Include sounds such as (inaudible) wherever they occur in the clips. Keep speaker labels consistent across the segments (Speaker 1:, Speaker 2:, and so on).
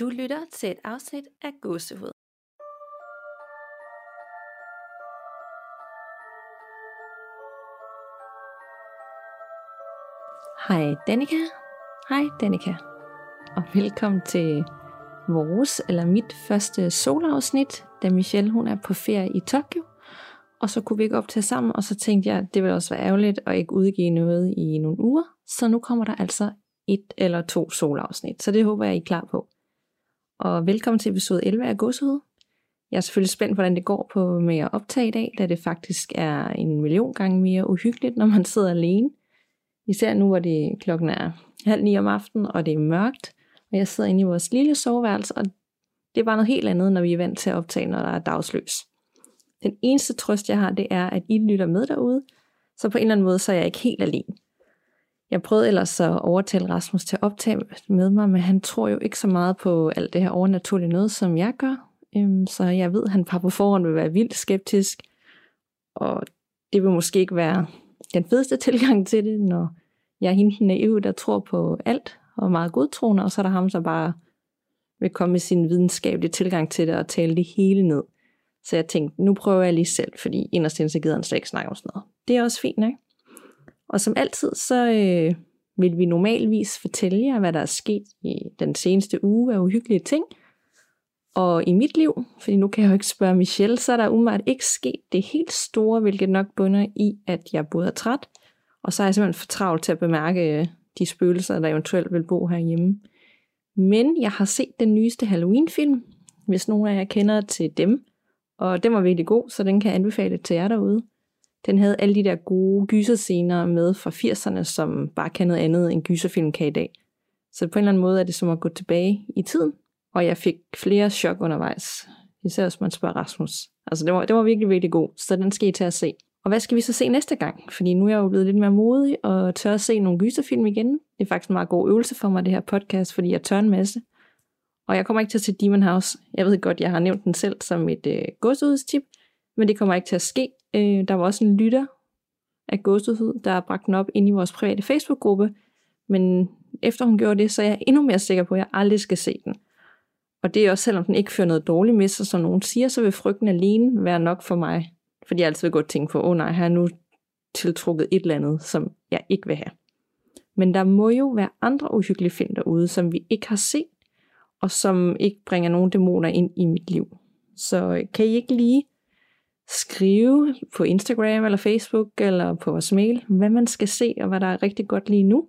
Speaker 1: Du lytter til et afsnit af Gåsehud. Hej Danika. Hej Danika. Og velkommen til vores, eller mit første solafsnit, da Michelle hun er på ferie i Tokyo. Og så kunne vi ikke optage sammen, og så tænkte jeg, det ville også være ærgerligt at ikke udgive noget i nogle uger. Så nu kommer der altså et eller to solafsnit, så det håber jeg, I er klar på. Og velkommen til episode 11 af Gåsehud. Jeg er selvfølgelig spændt, hvordan det går på med at optage i dag, da det faktisk er en million gange mere uhyggeligt, når man sidder alene. Især nu, hvor det klokken er halv ni om aftenen, og det er mørkt, og jeg sidder inde i vores lille soveværelse, og det er bare noget helt andet, når vi er vant til at optage, når der er dagsløs. Den eneste trøst, jeg har, det er, at I lytter med derude, så på en eller anden måde, så er jeg ikke helt alene. Jeg prøvede ellers at overtale Rasmus til at optage med mig, men han tror jo ikke så meget på alt det her overnaturlige noget, som jeg gør. Øhm, så jeg ved, at han par på forhånd vil være vildt skeptisk, og det vil måske ikke være den fedeste (laughs) tilgang til det, når jeg er hende naiv, der tror på alt og meget godtroende, og så er der ham, der bare vil komme med sin videnskabelige tilgang til det og tale det hele ned. Så jeg tænkte, nu prøver jeg lige selv, fordi inderst så gider han slet ikke snakke om sådan noget. Det er også fint, ikke? Og som altid, så øh, vil vi normalvis fortælle jer, hvad der er sket i den seneste uge af uhyggelige ting. Og i mit liv, fordi nu kan jeg jo ikke spørge Michelle, så er der umiddelbart ikke sket det helt store, hvilket nok bunder i, at jeg både er træt, og så er jeg simpelthen for travlt til at bemærke øh, de spøgelser, der eventuelt vil bo herhjemme. Men jeg har set den nyeste Halloween-film, hvis nogen af jer kender til dem, og den var virkelig god, så den kan jeg anbefale til jer derude. Den havde alle de der gode gyserscener med fra 80'erne, som bare kan noget andet end gyserfilm kan i dag. Så på en eller anden måde er det som at gå tilbage i tiden, og jeg fik flere chok undervejs. Især hvis man spørger Rasmus. Altså det var, det var virkelig, virkelig god, så den skal I til at se. Og hvad skal vi så se næste gang? Fordi nu er jeg jo blevet lidt mere modig og tør at se nogle gyserfilm igen. Det er faktisk en meget god øvelse for mig, det her podcast, fordi jeg tør en masse. Og jeg kommer ikke til at se Demon House. Jeg ved godt, jeg har nævnt den selv som et øh, godsudstip, men det kommer ikke til at ske. Øh, der var også en lytter af Gåsehud, der bragt den op ind i vores private Facebook-gruppe, men efter hun gjorde det, så er jeg endnu mere sikker på, at jeg aldrig skal se den. Og det er også, selvom den ikke fører noget dårligt med sig, som nogen siger, så vil frygten alene være nok for mig. Fordi jeg altid vil godt tænke på, åh oh nej, har jeg nu tiltrukket et eller andet, som jeg ikke vil have. Men der må jo være andre uhyggelige film derude, som vi ikke har set, og som ikke bringer nogen dæmoner ind i mit liv. Så øh, kan I ikke lige skrive på Instagram eller Facebook eller på vores mail, hvad man skal se og hvad der er rigtig godt lige nu.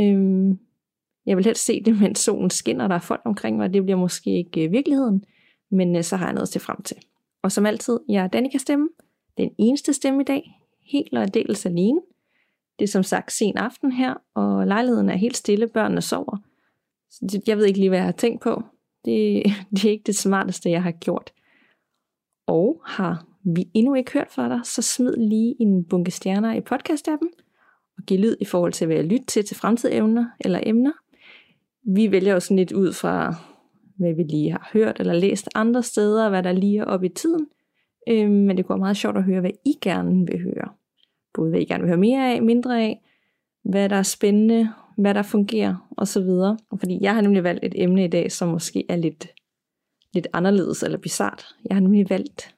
Speaker 1: Øhm, jeg vil helst se det, (laughs) mens solen skinner, og der er folk omkring mig, det bliver måske ikke øh, virkeligheden, men øh, så har jeg noget at se frem til. Og som altid, jeg er Danika stemme, den eneste stemme i dag, helt og dels alene. Det er som sagt sen aften her, og lejligheden er helt stille, børnene sover. Så jeg ved ikke lige, hvad jeg har tænkt på. Det, (laughs) det er ikke det smarteste, jeg har gjort. Og har vi endnu ikke hørt fra dig, så smid lige en bunke stjerner i podcast-appen, og giv lyd i forhold til, hvad jeg lytter til til fremtidige emner eller emner. Vi vælger også lidt ud fra, hvad vi lige har hørt eller læst andre steder, hvad der lige er oppe i tiden. Øhm, men det kunne være meget sjovt at høre, hvad I gerne vil høre. Både hvad I gerne vil høre mere af, mindre af, hvad der er spændende, hvad der fungerer osv. Fordi jeg har nemlig valgt et emne i dag, som måske er lidt lidt anderledes eller bizart. Jeg har nemlig valgt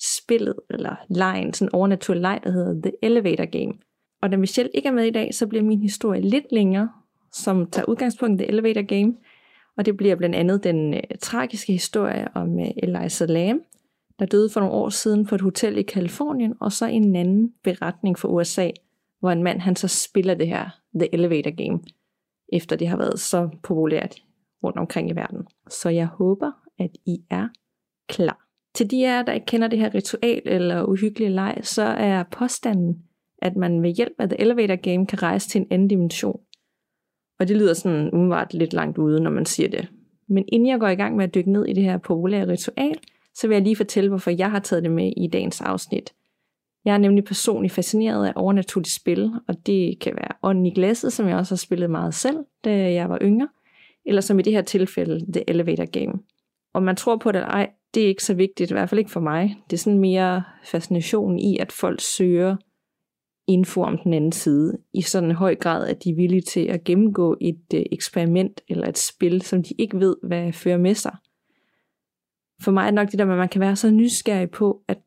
Speaker 1: spillet, eller lejen, sådan en overnaturlig leg, der hedder The Elevator Game. Og da Michelle ikke er med i dag, så bliver min historie lidt længere, som tager udgangspunkt i The Elevator Game. Og det bliver blandt andet den øh, tragiske historie om øh, Eliza Lam, der døde for nogle år siden på et hotel i Kalifornien, og så en anden beretning fra USA, hvor en mand han så spiller det her The Elevator Game, efter det har været så populært rundt omkring i verden. Så jeg håber, at I er klar. Til de af jer, der ikke kender det her ritual eller uhyggelige leg, så er påstanden, at man ved hjælp af The Elevator Game kan rejse til en anden dimension. Og det lyder sådan umiddelbart lidt langt ude, når man siger det. Men inden jeg går i gang med at dykke ned i det her populære ritual, så vil jeg lige fortælle, hvorfor jeg har taget det med i dagens afsnit. Jeg er nemlig personligt fascineret af overnaturligt spil, og det kan være ånden i glasset, som jeg også har spillet meget selv, da jeg var yngre, eller som i det her tilfælde, The Elevator Game. Om man tror på det eller ej, det er ikke så vigtigt, i hvert fald ikke for mig. Det er sådan mere fascination i, at folk søger info om den anden side, i sådan en høj grad, at de er villige til at gennemgå et øh, eksperiment eller et spil, som de ikke ved, hvad fører med sig. For mig er det nok det der, at man kan være så nysgerrig på, at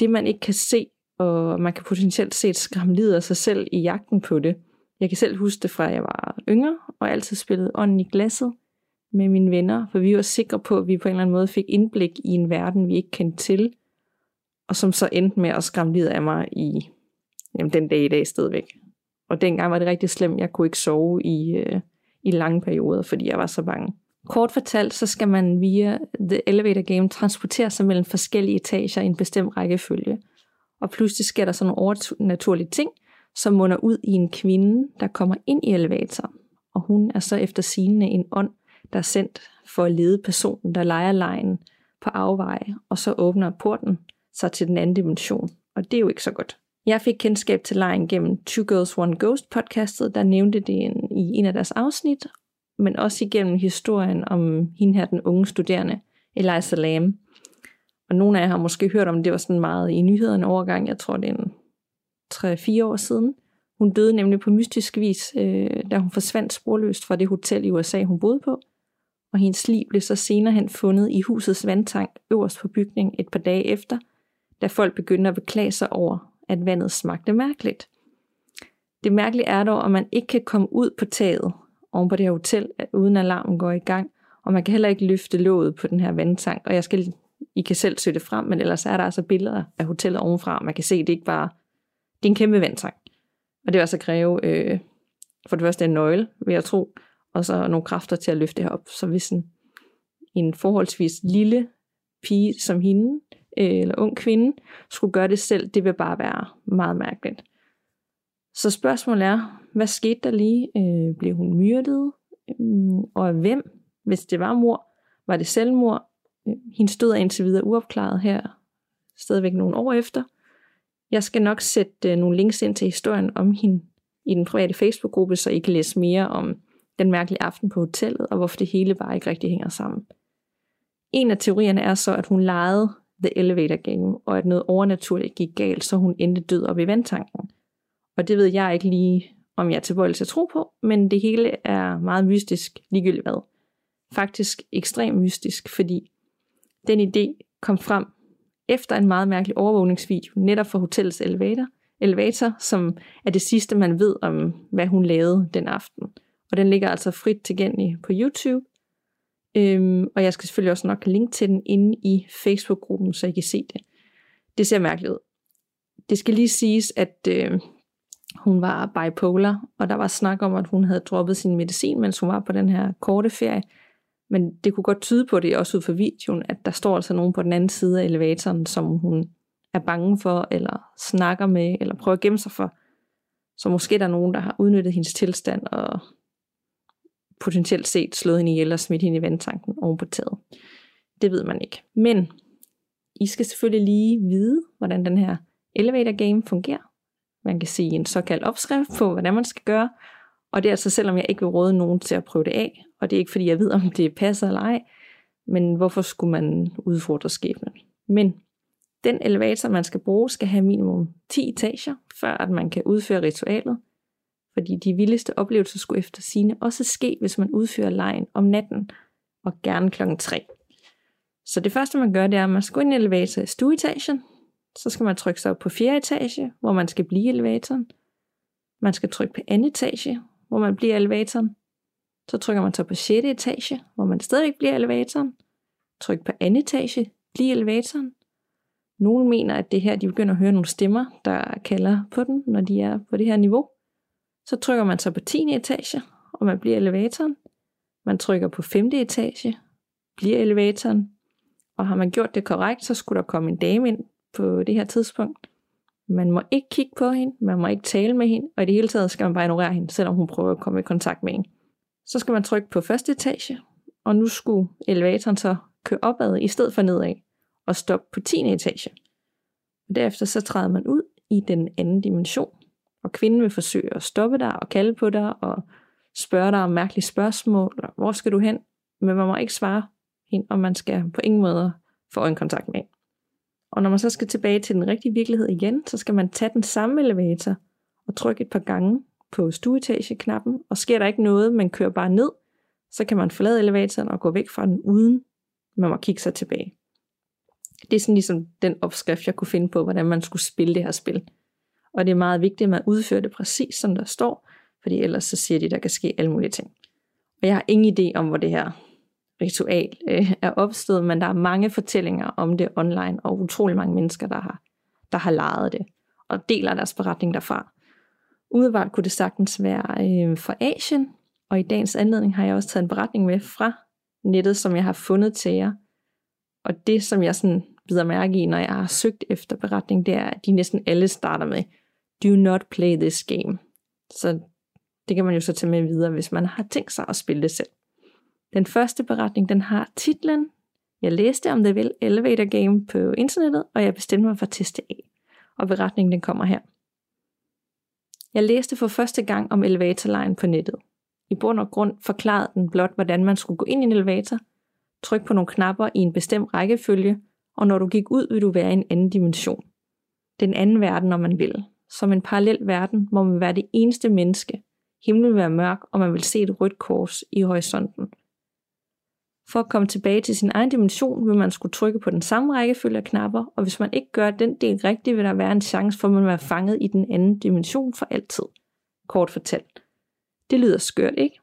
Speaker 1: det man ikke kan se, og man kan potentielt set skræmme livet af sig selv i jagten på det. Jeg kan selv huske det fra, at jeg var yngre, og altid spillede ånden i glasset med mine venner, for vi var sikre på, at vi på en eller anden måde fik indblik i en verden, vi ikke kendte til, og som så endte med at skræmme livet af mig i jamen, den dag i dag stadigvæk. Og dengang var det rigtig slemt. Jeg kunne ikke sove i, øh, i lange perioder, fordi jeg var så bange. Kort fortalt, så skal man via The Elevator Game transportere sig mellem forskellige etager i en bestemt rækkefølge. Og pludselig sker der sådan nogle overnaturlige ting, som munder ud i en kvinde, der kommer ind i elevatoren. Og hun er så efter sigende en ånd, der er sendt for at lede personen, der leger lejen på afveje, og så åbner porten sig til den anden dimension. Og det er jo ikke så godt. Jeg fik kendskab til lejen gennem Two Girls One Ghost podcastet, der nævnte det i en af deres afsnit, men også igennem historien om hende her, den unge studerende, Eliza Lam. Og nogle af jer har måske hørt om, det var sådan meget i nyhederne overgang, jeg tror det er en 3-4 år siden. Hun døde nemlig på mystisk vis, øh, da hun forsvandt sporløst fra det hotel i USA, hun boede på. Og hendes liv blev så senere hen fundet i husets vandtank øverst på bygningen et par dage efter, da folk begyndte at beklage sig over, at vandet smagte mærkeligt. Det mærkelige er dog, at man ikke kan komme ud på taget oven på det her hotel, uden alarmen går i gang, og man kan heller ikke løfte låget på den her vandtank, og jeg skal, I kan selv søge det frem, men ellers er der altså billeder af hotellet ovenfra, man kan se, at det ikke bare, det er en kæmpe vandtank. Og det vil altså kræve, øh, for det første en nøgle, vil jeg tro, og så nogle kræfter til at løfte det op. Så hvis en, en forholdsvis lille pige som hende, øh, eller ung kvinde, skulle gøre det selv, det vil bare være meget mærkeligt. Så spørgsmålet er, hvad skete der lige? Øh, blev hun myrdet? Øh, og hvem? Hvis det var mor, var det selvmord? Øh, hendes død er indtil videre uopklaret her, stadigvæk nogle år efter. Jeg skal nok sætte øh, nogle links ind til historien om hende i den private Facebook-gruppe, så I kan læse mere om den mærkelige aften på hotellet, og hvorfor det hele bare ikke rigtig hænger sammen. En af teorierne er så, at hun legede The Elevator Game, og at noget overnaturligt gik galt, så hun endte død op i vandtanken. Og det ved jeg ikke lige, om jeg er tilbøjelig til at tro på, men det hele er meget mystisk, ligegyldigt hvad. Faktisk ekstremt mystisk, fordi den idé kom frem efter en meget mærkelig overvågningsvideo, netop for hotellets elevator, elevator, som er det sidste, man ved om, hvad hun lavede den aften. Og den ligger altså frit tilgængelig på YouTube, Øhm, og jeg skal selvfølgelig også nok linke til den inde i Facebook-gruppen, så I kan se det. Det ser mærkeligt ud. Det skal lige siges, at øh, hun var bipolar, og der var snak om, at hun havde droppet sin medicin, mens hun var på den her korte ferie. Men det kunne godt tyde på det, også ud fra videoen, at der står altså nogen på den anden side af elevatoren, som hun er bange for, eller snakker med, eller prøver at gemme sig for. Så måske der er nogen, der har udnyttet hendes tilstand og potentielt set slået hende ihjel og smidt hende i vandtanken oven på taget. Det ved man ikke. Men I skal selvfølgelig lige vide, hvordan den her elevator game fungerer. Man kan sige en såkaldt opskrift på, hvordan man skal gøre. Og det er altså selvom jeg ikke vil råde nogen til at prøve det af. Og det er ikke fordi jeg ved, om det passer eller ej. Men hvorfor skulle man udfordre skæbnen? Men den elevator, man skal bruge, skal have minimum 10 etager, før at man kan udføre ritualet fordi de vildeste oplevelser skulle efter sine også ske, hvis man udfører lejen om natten, og gerne klokken 3. Så det første man gør, det er, at man skal gå ind i elevator i stueetagen, så skal man trykke sig op på fjerde etage, hvor man skal blive i elevatoren. Man skal trykke på anden etage, hvor man bliver elevatoren. Så trykker man så på 6. etage, hvor man stadigvæk bliver elevatoren. Tryk på anden etage, blive elevatoren. Nogle mener, at det her, de begynder at høre nogle stemmer, der kalder på den, når de er på det her niveau. Så trykker man så på 10. etage, og man bliver elevatoren. Man trykker på 5. etage, bliver elevatoren. Og har man gjort det korrekt, så skulle der komme en dame ind på det her tidspunkt. Man må ikke kigge på hende, man må ikke tale med hende, og i det hele taget skal man bare ignorere hende, selvom hun prøver at komme i kontakt med hende. Så skal man trykke på første etage, og nu skulle elevatoren så køre opad i stedet for nedad og stoppe på 10. etage. Derefter så træder man ud i den anden dimension, og kvinden vil forsøge at stoppe dig og kalde på dig og spørge dig om mærkelige spørgsmål. Hvor skal du hen? Men man må ikke svare hende, og man skal på ingen måde få øjenkontakt med hende. Og når man så skal tilbage til den rigtige virkelighed igen, så skal man tage den samme elevator og trykke et par gange på stueetage-knappen, og sker der ikke noget, man kører bare ned, så kan man forlade elevatoren og gå væk fra den, uden man må kigge sig tilbage. Det er sådan ligesom den opskrift, jeg kunne finde på, hvordan man skulle spille det her spil. Og det er meget vigtigt, at man udfører det præcis, som der står, fordi ellers så siger de, at der kan ske alle mulige ting. Og jeg har ingen idé om, hvor det her ritual øh, er opstået, men der er mange fortællinger om det online, og utrolig mange mennesker, der har, der har lejet det, og deler deres beretning derfra. Udebart kunne det sagtens være øh, fra Asien, og i dagens anledning har jeg også taget en beretning med fra nettet, som jeg har fundet til jer. Og det, som jeg sådan bider mærke i, når jeg har søgt efter beretning, det er, at de næsten alle starter med, do not play this game. Så det kan man jo så tage med videre, hvis man har tænkt sig at spille det selv. Den første beretning, den har titlen, jeg læste om det vel, Elevator Game på internettet, og jeg bestemte mig for at teste af. Og beretningen den kommer her. Jeg læste for første gang om elevatorlejen på nettet. I bund og grund forklarede den blot, hvordan man skulle gå ind i en elevator, trykke på nogle knapper i en bestemt rækkefølge, og når du gik ud, ville du være i en anden dimension. Den anden verden, om man vil. Som en parallel verden, hvor man være det eneste menneske. Himlen vil være mørk, og man vil se et rødt kors i horisonten. For at komme tilbage til sin egen dimension, vil man skulle trykke på den samme rækkefølge af knapper, og hvis man ikke gør den del rigtigt, vil der være en chance for, at man vil være fanget i den anden dimension for altid. Kort fortalt. Det lyder skørt, ikke?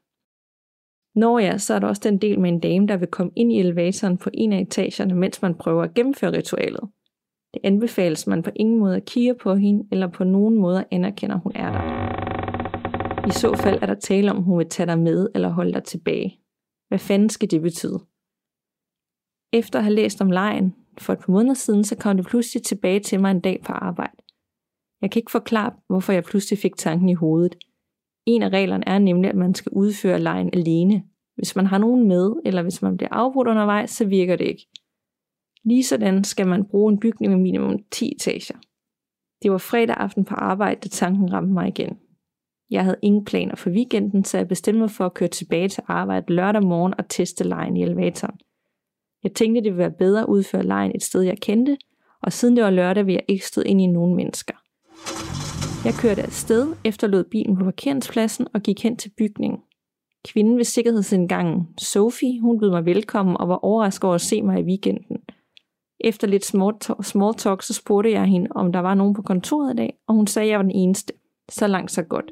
Speaker 1: Når ja, så er der også den del med en dame, der vil komme ind i elevatoren på en af etagerne, mens man prøver at gennemføre ritualet. Det anbefales, man på ingen måde kigger på hende, eller på nogen måde anerkender, hun er der. I så fald er der tale om, hun vil tage dig med eller holde dig tilbage. Hvad fanden skal det betyde? Efter at have læst om lejen for et par måneder siden, så kom det pludselig tilbage til mig en dag på arbejde. Jeg kan ikke forklare, hvorfor jeg pludselig fik tanken i hovedet. En af reglerne er nemlig, at man skal udføre lejen alene. Hvis man har nogen med, eller hvis man bliver afbrudt undervejs, så virker det ikke. Ligesådan skal man bruge en bygning med minimum 10 etager. Det var fredag aften på arbejde, da tanken ramte mig igen. Jeg havde ingen planer for weekenden, så jeg bestemte mig for at køre tilbage til arbejde lørdag morgen og teste lejen i elevatoren. Jeg tænkte, det ville være bedre at udføre lejen et sted, jeg kendte, og siden det var lørdag, ville jeg ikke støde ind i nogen mennesker. Jeg kørte afsted, efterlod bilen på parkeringspladsen og gik hen til bygningen. Kvinden ved sikkerhedsindgangen, Sophie, hun bød mig velkommen og var overrasket over at se mig i weekenden. Efter lidt small talk, så spurgte jeg hende, om der var nogen på kontoret i dag, og hun sagde, at jeg var den eneste. Så langt, så godt.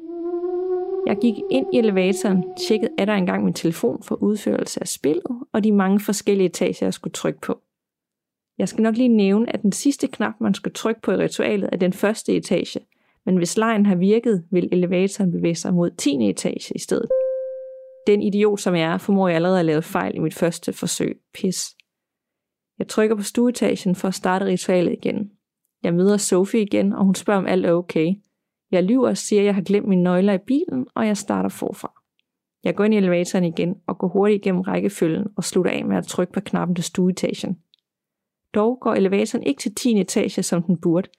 Speaker 1: Jeg gik ind i elevatoren, tjekkede er der engang min telefon for udførelse af spillet, og de mange forskellige etager, jeg skulle trykke på. Jeg skal nok lige nævne, at den sidste knap, man skal trykke på i ritualet, er den første etage, men hvis lejen har virket, vil elevatoren bevæge sig mod 10. etage i stedet. Den idiot, som jeg er, formår jeg allerede at lave fejl i mit første forsøg. Pis. Jeg trykker på stueetagen for at starte ritualet igen. Jeg møder Sophie igen, og hun spørger, om alt er okay. Jeg lyver og siger, at jeg har glemt mine nøgler i bilen, og jeg starter forfra. Jeg går ind i elevatoren igen og går hurtigt igennem rækkefølgen og slutter af med at trykke på knappen til stueetagen. Dog går elevatoren ikke til 10. etage, som den burde.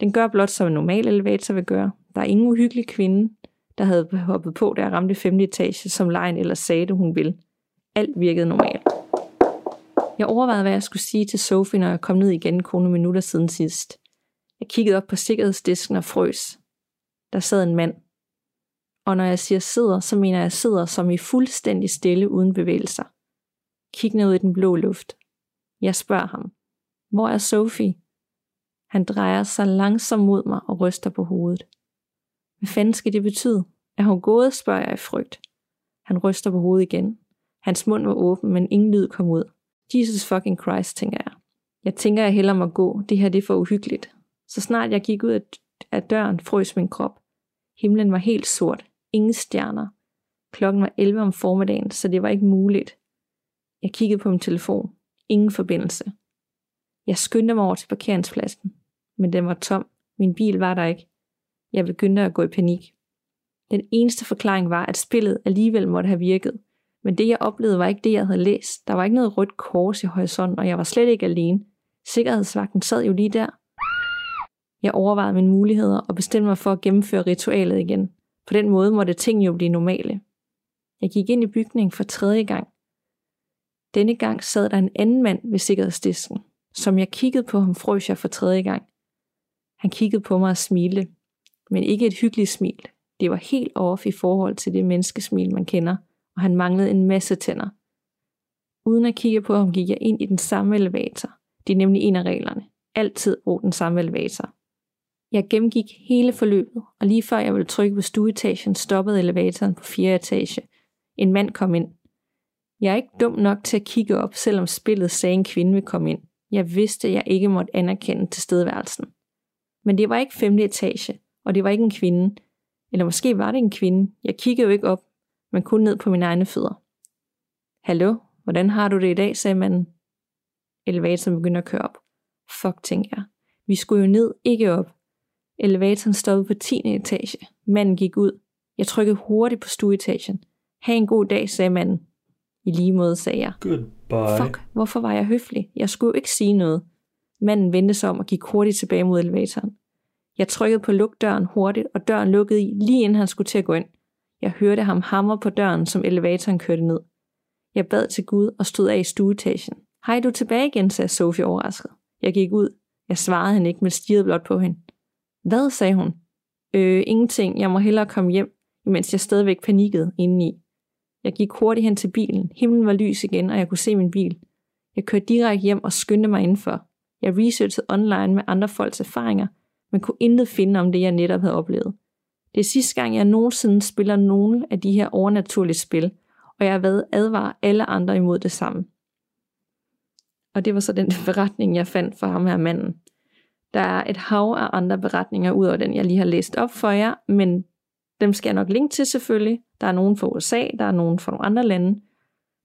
Speaker 1: Den gør blot, som en normal elevator vil gøre. Der er ingen uhyggelig kvinde, der havde hoppet på, da jeg ramte 5. etage, som lejen ellers sagde det, hun ville. Alt virkede normalt. Jeg overvejede, hvad jeg skulle sige til Sophie, når jeg kom ned igen nogle minutter siden sidst. Jeg kiggede op på sikkerhedsdisken og frøs. Der sad en mand. Og når jeg siger sidder, så mener jeg sidder som i fuldstændig stille uden bevægelser. Kig ned i den blå luft. Jeg spørger ham. Hvor er Sophie? Han drejer sig langsomt mod mig og ryster på hovedet. Hvad fanden skal det betyde? Er hun gået, spørger jeg i frygt. Han ryster på hovedet igen. Hans mund var åben, men ingen lyd kom ud. Jesus fucking Christ, tænker jeg. Jeg tænker, jeg hellere må gå. Det her det er for uhyggeligt. Så snart jeg gik ud af døren, frøs min krop. Himlen var helt sort. Ingen stjerner. Klokken var 11 om formiddagen, så det var ikke muligt. Jeg kiggede på min telefon. Ingen forbindelse. Jeg skyndte mig over til parkeringspladsen, men den var tom. Min bil var der ikke. Jeg begyndte at gå i panik. Den eneste forklaring var, at spillet alligevel måtte have virket. Men det jeg oplevede var ikke det, jeg havde læst. Der var ikke noget rødt kors i horisonten, og jeg var slet ikke alene. Sikkerhedsvagten sad jo lige der. Jeg overvejede mine muligheder og bestemte mig for at gennemføre ritualet igen. På den måde måtte ting jo blive normale. Jeg gik ind i bygningen for tredje gang. Denne gang sad der en anden mand ved sikkerhedsdisken. Som jeg kiggede på ham, frøs jeg for tredje gang. Han kiggede på mig og smilte. Men ikke et hyggeligt smil. Det var helt off i forhold til det menneskesmil, man kender, og han manglede en masse tænder. Uden at kigge på ham, gik jeg ind i den samme elevator. Det er nemlig en af reglerne. Altid brug den samme elevator. Jeg gennemgik hele forløbet, og lige før jeg ville trykke på stueetagen, stoppede elevatoren på fjerde etage. En mand kom ind. Jeg er ikke dum nok til at kigge op, selvom spillet sagde en kvinde vil komme ind. Jeg vidste, at jeg ikke måtte anerkende tilstedeværelsen. Men det var ikke femte etage, og det var ikke en kvinde. Eller måske var det en kvinde. Jeg kiggede jo ikke op, men kun ned på mine egne fødder. Hallo, hvordan har du det i dag, sagde manden. Elevatoren begyndte at køre op. Fuck, tænkte jeg. Vi skulle jo ned, ikke op. Elevatoren stoppede på 10. etage. Manden gik ud. Jeg trykkede hurtigt på stueetagen. Ha' en god dag, sagde manden. I lige måde sagde jeg.
Speaker 2: Goodbye.
Speaker 1: Fuck, hvorfor var jeg høflig? Jeg skulle jo ikke sige noget. Manden vendte sig om og gik hurtigt tilbage mod elevatoren. Jeg trykkede på lukdøren hurtigt, og døren lukkede i, lige inden han skulle til at gå ind. Jeg hørte ham hamre på døren, som elevatoren kørte ned. Jeg bad til Gud og stod af i stueetagen. Hej, du tilbage igen, sagde Sofie overrasket. Jeg gik ud. Jeg svarede hende ikke, men stirrede blot på hende. Hvad, sagde hun. Øh, ingenting. Jeg må hellere komme hjem, imens jeg stadigvæk panikkede indeni. Jeg gik hurtigt hen til bilen. Himlen var lys igen, og jeg kunne se min bil. Jeg kørte direkte hjem og skyndte mig indenfor. Jeg researchede online med andre folks erfaringer, men kunne intet finde om det, jeg netop havde oplevet. Det er sidste gang, jeg nogensinde spiller nogen af de her overnaturlige spil, og jeg har været advare alle andre imod det samme. Og det var så den (laughs) beretning, jeg fandt for ham her manden. Der er et hav af andre beretninger, ud over den, jeg lige har læst op for jer, men dem skal jeg nok linke til selvfølgelig. Der er nogen fra USA, der er nogen fra nogle andre lande.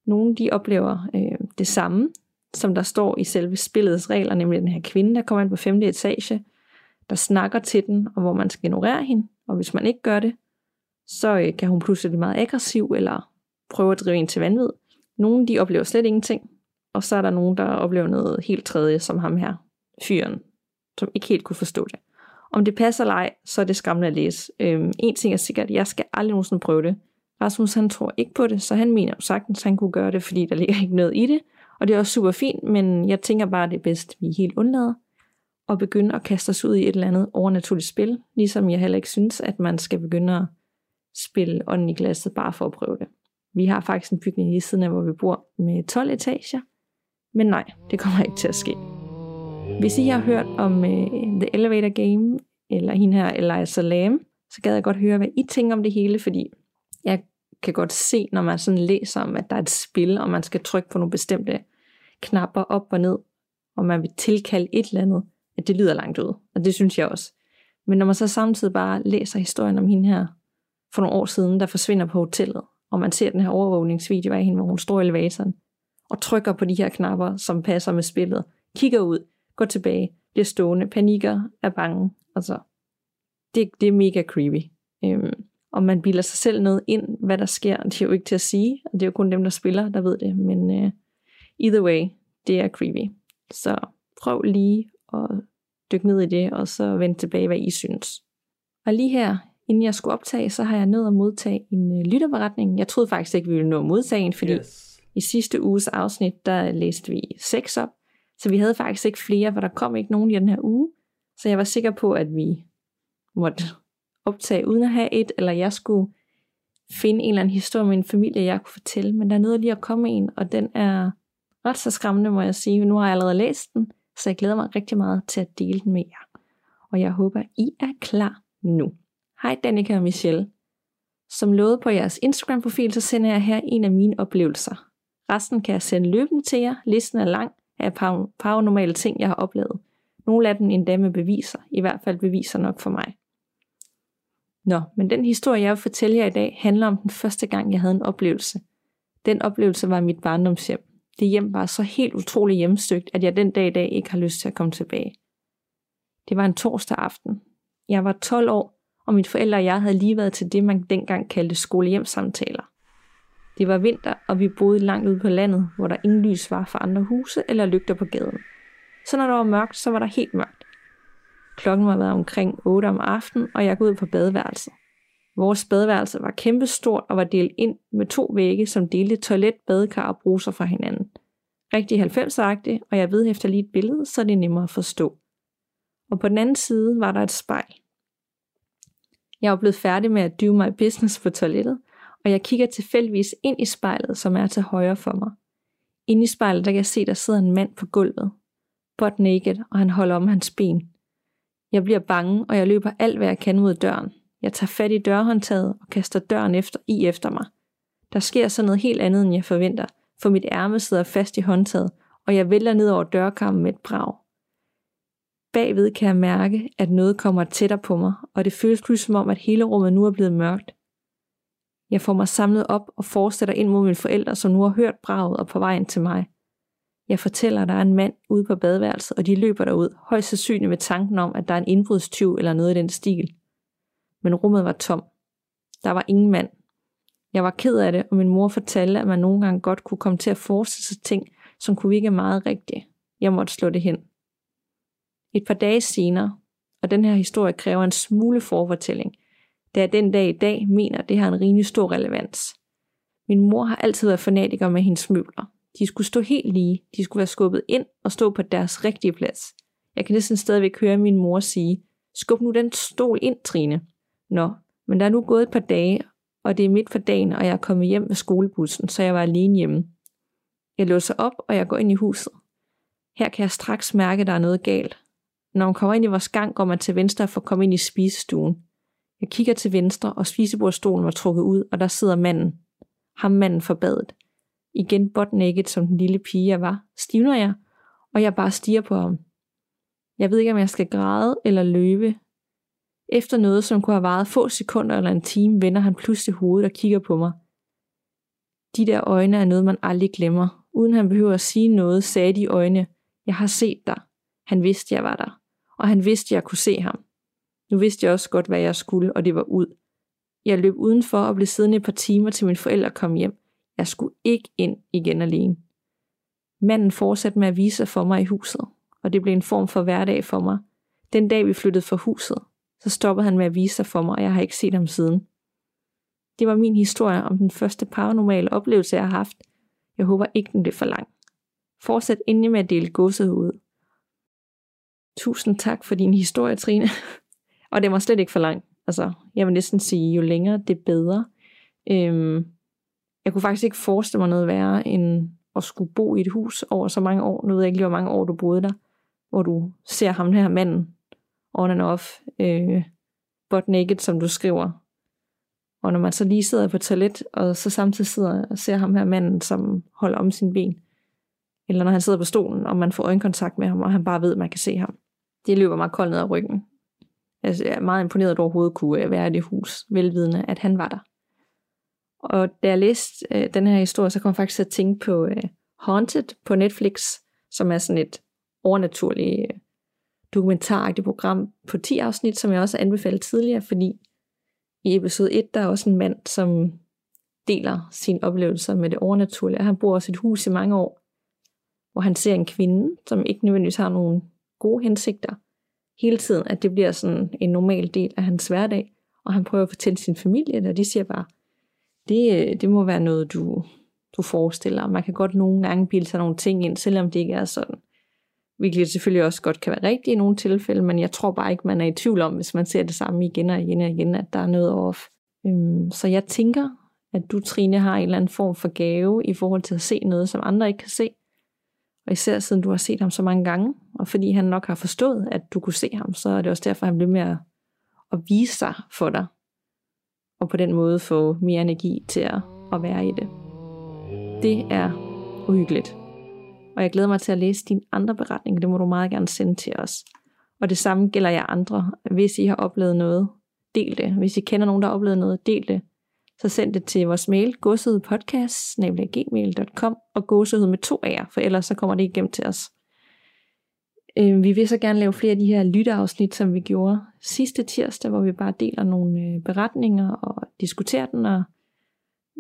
Speaker 1: Nogle de oplever øh, det samme, som der står i selve spillets regler, nemlig den her kvinde, der kommer ind på femte etage, der snakker til den, og hvor man skal ignorere hende. Og hvis man ikke gør det, så øh, kan hun pludselig blive meget aggressiv, eller prøve at drive en til vanvid. Nogle de oplever slet ingenting, og så er der nogen, der oplever noget helt tredje, som ham her, fyren, som ikke helt kunne forstå det. Om det passer eller ej, så er det skræmmende at læse. Øhm, en ting er sikkert, jeg skal aldrig nogensinde prøve det. Rasmus han tror ikke på det, så han mener jo sagtens, at han kunne gøre det, fordi der ligger ikke noget i det. Og det er også super fint, men jeg tænker bare, at det er bedst, at vi helt undlader og begynde at kaste os ud i et eller andet overnaturligt spil, ligesom jeg heller ikke synes, at man skal begynde at spille ånden i glasset bare for at prøve det. Vi har faktisk en bygning i siden af, hvor vi bor med 12 etager, men nej, det kommer ikke til at ske. Hvis I har hørt om uh, The Elevator Game, eller hende her, Elias Salam, så gad jeg godt høre, hvad I tænker om det hele, fordi jeg kan godt se, når man sådan læser om, at der er et spil, og man skal trykke på nogle bestemte knapper op og ned, og man vil tilkalde et eller andet, at det lyder langt ud. Og det synes jeg også. Men når man så samtidig bare læser historien om hende her, for nogle år siden, der forsvinder på hotellet, og man ser den her overvågningsvideo af hende, hvor hun står i elevatoren, og trykker på de her knapper, som passer med spillet, kigger ud, går tilbage, bliver stående, panikker, er bange. Altså, det, det er mega creepy. Øhm, og man bilder sig selv noget ind, hvad der sker. Det er jo ikke til at sige, og det er jo kun dem, der spiller, der ved det. Men uh, either way, det er creepy. Så prøv lige at dykke ned i det, og så vende tilbage, hvad I synes. Og lige her, inden jeg skulle optage, så har jeg nødt at modtage en uh, lytterberetning. Jeg troede faktisk ikke, vi ville nå at modtage en, fordi yes. i sidste uges afsnit, der læste vi seks op, så vi havde faktisk ikke flere, for der kom ikke nogen i den her uge. Så jeg var sikker på, at vi måtte optage uden at have et, eller jeg skulle finde en eller anden historie med en familie, jeg kunne fortælle. Men der er noget lige at komme en, og den er ret så skræmmende, må jeg sige. Nu har jeg allerede læst den, så jeg glæder mig rigtig meget til at dele den med jer. Og jeg håber, I er klar nu. Hej Danika og Michelle. Som lovet på jeres Instagram-profil, så sender jeg her en af mine oplevelser. Resten kan jeg sende løbende til jer. Listen er lang af paranormale ting, jeg har oplevet. Nogle af dem endda med beviser. I hvert fald beviser nok for mig. Nå, men den historie, jeg vil fortælle jer i dag, handler om den første gang, jeg havde en oplevelse. Den oplevelse var mit barndomshjem. Det hjem var så helt utroligt hjemstøgt, at jeg den dag i dag ikke har lyst til at komme tilbage. Det var en torsdag aften. Jeg var 12 år, og mine forældre og jeg havde lige været til det, man dengang kaldte skolehjemsamtaler. Det var vinter, og vi boede langt ude på landet, hvor der ingen lys var for andre huse eller lygter på gaden. Så når det var mørkt, så var der helt mørkt. Klokken var været omkring 8 om aftenen, og jeg gik ud på badeværelset. Vores badeværelse var kæmpestort og var delt ind med to vægge, som delte toilet, badekar og bruser fra hinanden. Rigtig 90 og jeg ved efter lige et billede, så er det nemmere at forstå. Og på den anden side var der et spejl. Jeg var blevet færdig med at do my business på toilettet, og jeg kigger tilfældigvis ind i spejlet, som er til højre for mig. Inde i spejlet, der kan jeg se, der sidder en mand på gulvet. Bot naked, og han holder om hans ben. Jeg bliver bange, og jeg løber alt, hvad jeg kan mod døren. Jeg tager fat i dørhåndtaget og kaster døren efter i efter mig. Der sker så noget helt andet, end jeg forventer, for mit ærme sidder fast i håndtaget, og jeg vælter ned over dørkarmen med et brag. Bagved kan jeg mærke, at noget kommer tættere på mig, og det føles pludselig som om, at hele rummet nu er blevet mørkt. Jeg får mig samlet op og fortsætter ind mod mine forældre, som nu har hørt braget og på vejen til mig. Jeg fortæller, at der er en mand ude på badeværelset, og de løber derud, højst sandsynligt med tanken om, at der er en indbrudstyv eller noget i den stil. Men rummet var tom. Der var ingen mand. Jeg var ked af det, og min mor fortalte, at man nogle gange godt kunne komme til at forestille sig ting, som kunne virke meget rigtige. Jeg måtte slå det hen. Et par dage senere, og den her historie kræver en smule forfortælling, da jeg den dag i dag mener, at det har en rimelig stor relevans. Min mor har altid været fanatiker med hendes møbler. De skulle stå helt lige, de skulle være skubbet ind og stå på deres rigtige plads. Jeg kan næsten stadigvæk høre min mor sige, skub nu den stol ind, Trine. Nå, men der er nu gået et par dage, og det er midt for dagen, og jeg er kommet hjem med skolebussen, så jeg var alene hjemme. Jeg låser op, og jeg går ind i huset. Her kan jeg straks mærke, at der er noget galt. Når man kommer ind i vores gang, går man til venstre for at komme ind i spisestuen. Jeg kigger til venstre, og spisebordstolen var trukket ud, og der sidder manden. Ham manden forbadet. Igen bot naked, som den lille pige jeg var, stivner jeg, og jeg bare stiger på ham. Jeg ved ikke, om jeg skal græde eller løbe. Efter noget, som kunne have varet få sekunder eller en time, vender han pludselig hovedet og kigger på mig. De der øjne er noget, man aldrig glemmer. Uden han behøver at sige noget, sagde de øjne, jeg har set dig. Han vidste, jeg var der. Og han vidste, jeg kunne se ham. Nu vidste jeg også godt, hvad jeg skulle, og det var ud. Jeg løb udenfor og blev siddende et par timer, til mine forældre kom hjem. Jeg skulle ikke ind igen alene. Manden fortsatte med at vise sig for mig i huset, og det blev en form for hverdag for mig. Den dag vi flyttede fra huset, så stoppede han med at vise sig for mig, og jeg har ikke set ham siden. Det var min historie om den første paranormale oplevelse, jeg har haft. Jeg håber ikke, den blev for lang. Fortsæt endelig med at dele godset ud. Tusind tak for din historie, Trine og det var slet ikke for lang. Altså, jeg vil næsten sige, jo længere, det bedre. Øhm, jeg kunne faktisk ikke forestille mig noget værre, end at skulle bo i et hus over så mange år. Nu ved jeg ikke lige, hvor mange år du boede der. Hvor du ser ham her manden on and off. Øh, butt naked, som du skriver. Og når man så lige sidder på toilet, og så samtidig sidder og ser ham her manden, som holder om sin ben. Eller når han sidder på stolen, og man får øjenkontakt med ham, og han bare ved, at man kan se ham. Det løber mig koldt ned ad ryggen. Altså, jeg er meget imponeret, at overhovedet kunne øh, være i det hus, velvidende, at han var der. Og da jeg læste øh, den her historie, så kom jeg faktisk til at tænke på øh, Haunted på Netflix, som er sådan et overnaturligt øh, dokumentaragtigt program på 10 afsnit, som jeg også anbefalede tidligere, fordi i episode 1, der er også en mand, som deler sine oplevelser med det overnaturlige, og han bor også i et hus i mange år, hvor han ser en kvinde, som ikke nødvendigvis har nogen gode hensigter, hele tiden, at det bliver sådan en normal del af hans hverdag, og han prøver at fortælle sin familie, og de siger bare, det, øh, det må være noget, du, du forestiller. Man kan godt nogle gange bilde sig nogle ting ind, selvom det ikke er sådan. Hvilket selvfølgelig også godt kan være rigtigt i nogle tilfælde, men jeg tror bare ikke, man er i tvivl om, hvis man ser det samme igen og igen og igen, at der er noget off. Øhm, så jeg tænker, at du, Trine, har en eller anden form for gave i forhold til at se noget, som andre ikke kan se. Og især siden du har set ham så mange gange, og fordi han nok har forstået, at du kunne se ham, så er det også derfor, han blev med at, at vise sig for dig. Og på den måde få mere energi til at, at være i det. Det er uhyggeligt. Og jeg glæder mig til at læse dine andre beretninger. Det må du meget gerne sende til os. Og det samme gælder jer andre. Hvis I har oplevet noget, del det. Hvis I kender nogen, der har oplevet noget, del det så send det til vores mail, gåsehedpodcast.gmail.com og gåsehed med to A'er, for ellers så kommer det ikke igennem til os. Øh, vi vil så gerne lave flere af de her lytteafsnit, som vi gjorde sidste tirsdag, hvor vi bare deler nogle øh, beretninger og diskuterer den, og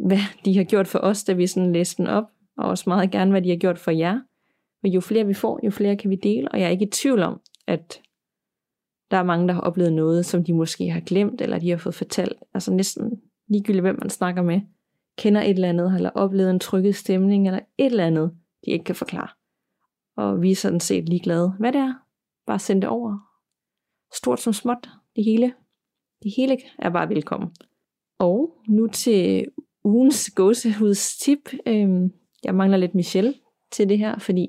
Speaker 1: hvad de har gjort for os, da vi sådan læste den op, og også meget gerne, hvad de har gjort for jer. Og jo flere vi får, jo flere kan vi dele, og jeg er ikke i tvivl om, at der er mange, der har oplevet noget, som de måske har glemt, eller de har fået fortalt. Altså næsten ligegyldigt hvem man snakker med, kender et eller andet, eller oplevet en trykket stemning, eller et eller andet, de ikke kan forklare. Og vi er sådan set ligeglade. Hvad det er, bare send det over. Stort som småt, det hele. Det hele er bare velkommen. Og nu til ugens gåsehuds tip. Øhm, jeg mangler lidt Michelle til det her, fordi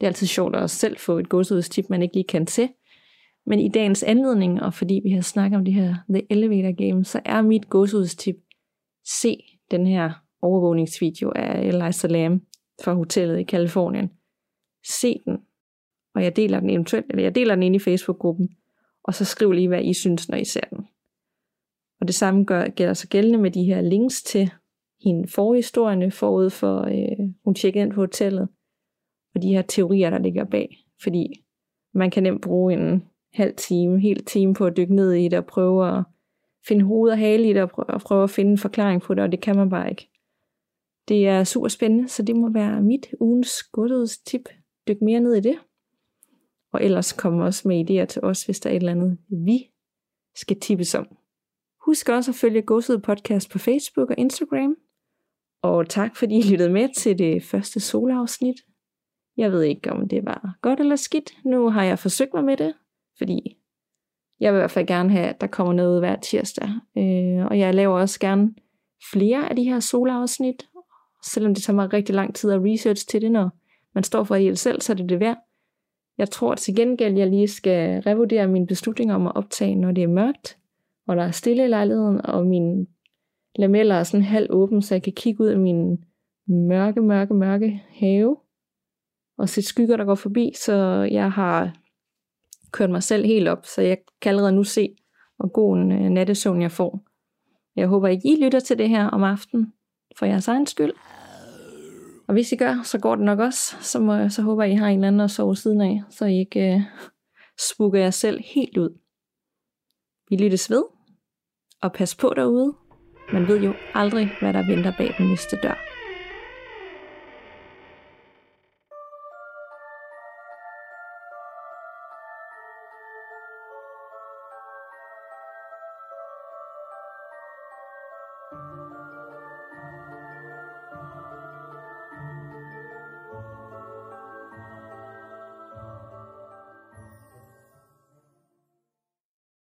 Speaker 1: det er altid sjovt at selv få et gåsehuds tip, man ikke lige kan til. Men i dagens anledning, og fordi vi har snakket om det her The Elevator Game, så er mit gåsehuds tip, se den her overvågningsvideo af Eliza Lam fra hotellet i Kalifornien. Se den, og jeg deler den eventuelt, eller jeg deler den ind i Facebook-gruppen, og så skriv lige, hvad I synes, når I ser den. Og det samme gør, gælder så gældende med de her links til hende forhistorierne forud for, øh, hun tjekkede ind på hotellet, og de her teorier, der ligger bag. Fordi man kan nemt bruge en halv time, helt time på at dykke ned i det og prøve at finde hoved og hale i det og prøve, og prøve at finde en forklaring på det, og det kan man bare ikke. Det er super spændende, så det må være mit ugens tip. Dyk mere ned i det. Og ellers kommer også med idéer til os, hvis der er et eller andet, vi skal tippes om. Husk også at følge Gåsede Podcast på Facebook og Instagram. Og tak fordi I lyttede med til det første solafsnit. Jeg ved ikke, om det var godt eller skidt. Nu har jeg forsøgt mig med det, fordi jeg vil i hvert fald gerne have, at der kommer noget hver tirsdag. Øh, og jeg laver også gerne flere af de her solafsnit, selvom det tager mig rigtig lang tid at research til det, når man står for det selv, så er det det værd. Jeg tror til gengæld, jeg lige skal revurdere min beslutning om at optage, når det er mørkt, og der er stille i lejligheden, og min lameller er sådan halv åben, så jeg kan kigge ud af min mørke, mørke, mørke have, og se skygger, der går forbi, så jeg har kørt mig selv helt op, så jeg kan allerede nu se, hvor god en øh, nattesøvn jeg får. Jeg håber ikke, I lytter til det her om aftenen, for jeres egen skyld. Og hvis I gør, så går det nok også. Så, må, så håber I har en eller anden at sove siden af, så I ikke øh, spukker jer selv helt ud. Vi lyttes ved, og pas på derude. Man ved jo aldrig, hvad der venter bag den næste dør.